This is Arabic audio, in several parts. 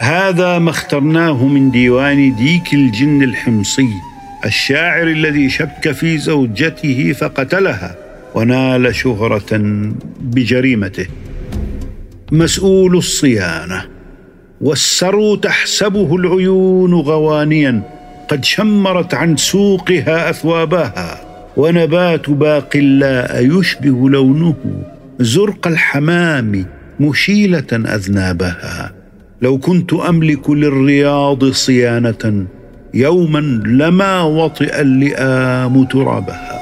هذا ما اخترناه من ديوان ديك الجن الحمصي الشاعر الذي شك في زوجته فقتلها ونال شهرة بجريمته. مسؤول الصيانة والسرو تحسبه العيون غوانيا قد شمرت عن سوقها أثوابها ونبات باقلاء يشبه لونه زرق الحمام مشيلة أذنابها. لو كنت أملك للرياض صيانة يوما لما وطئ اللئام ترابها.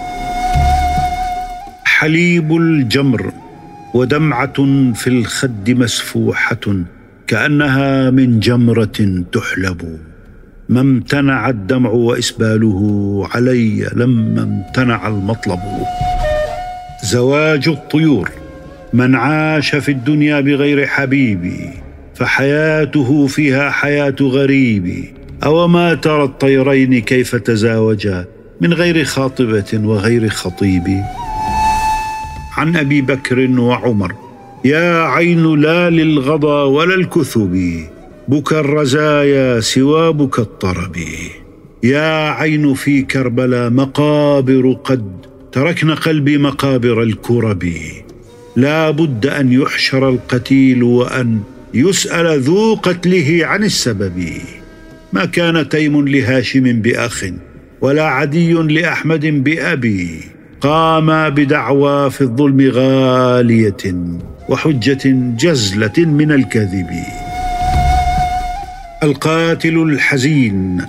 حليب الجمر ودمعة في الخد مسفوحة كأنها من جمرة تحلب. ما امتنع الدمع وإسباله علي لما امتنع المطلب. زواج الطيور من عاش في الدنيا بغير حبيبي. فحياته فيها حياة غريب. أو ما ترى الطيرين كيف تزاوجا من غير خاطبة وغير خطيب؟ عن أبي بكر وعمر يا عين لا للغضا ولا الكثب بكى الرزايا سوى بكى الطرب. يا عين في كربلاء مقابر قد تركن قلبي مقابر الكرب. لا بد أن يحشر القتيل وأن يسأل ذو قتله عن السبب. ما كان تيم لهاشم بأخ ولا عدي لأحمد بأبي. قاما بدعوى في الظلم غالية وحجة جزلة من الكذب. القاتل الحزين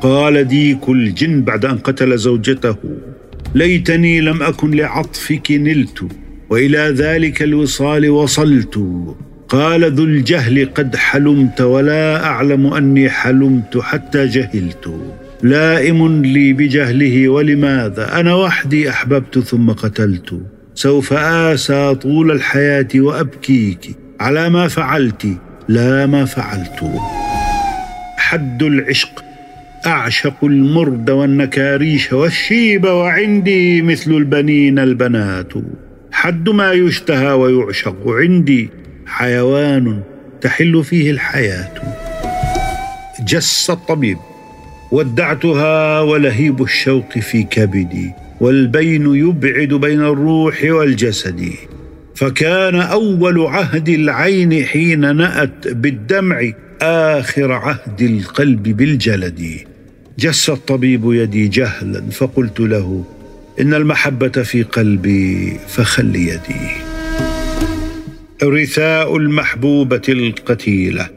قال ديك الجن بعد أن قتل زوجته. ليتني لم أكن لعطفك نلت وإلى ذلك الوصال وصلت. قال ذو الجهل قد حلمت ولا أعلم أني حلمت حتى جهلت. لائم لي بجهله ولماذا؟ أنا وحدي أحببت ثم قتلت. سوف آسى طول الحياة وأبكيك على ما فعلت لا ما فعلت. حد العشق أعشق المرد والنكاريش والشيب وعندي مثل البنين البنات. حد ما يشتهى ويعشق عندي حيوان تحل فيه الحياة. جس الطبيب ودعتها ولهيب الشوق في كبدي والبين يبعد بين الروح والجسد. فكان أول عهد العين حين نأت بالدمع آخر عهد القلب بالجلد. جس الطبيب يدي جهلا فقلت له إن المحبة في قلبي فخل يدي. رثاء المحبوبة القتيلة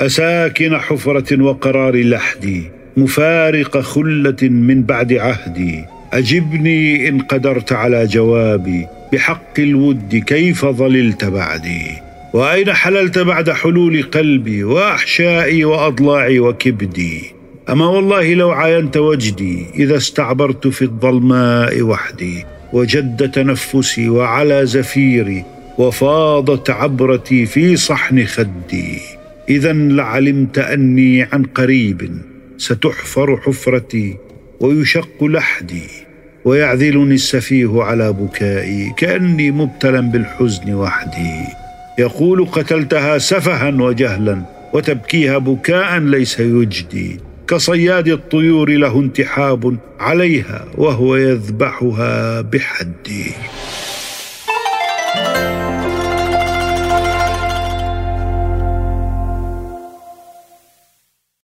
أساكن حفرة وقرار لحدي مفارق خلة من بعد عهدي. أجبني إن قدرت على جوابي بحق الود كيف ظللت بعدي. وأين حللت بعد حلول قلبي وأحشائي وأضلاعي وكبدي؟ أما والله لو عاينت وجدي إذا استعبرت في الظلماء وحدي وجد تنفسي وعلى زفيري وفاضت عبرتي في صحن خدي. اذا لعلمت أني عن قريب ستحفر حفرتي ويشق لحدي ويعذلني السفيه على بكائي كأني مبتلا بالحزن وحدي. يقول قتلتها سفها وجهلا وتبكيها بكاء ليس يجدي. كصياد الطيور له انتحاب عليها وهو يذبحها بحدي.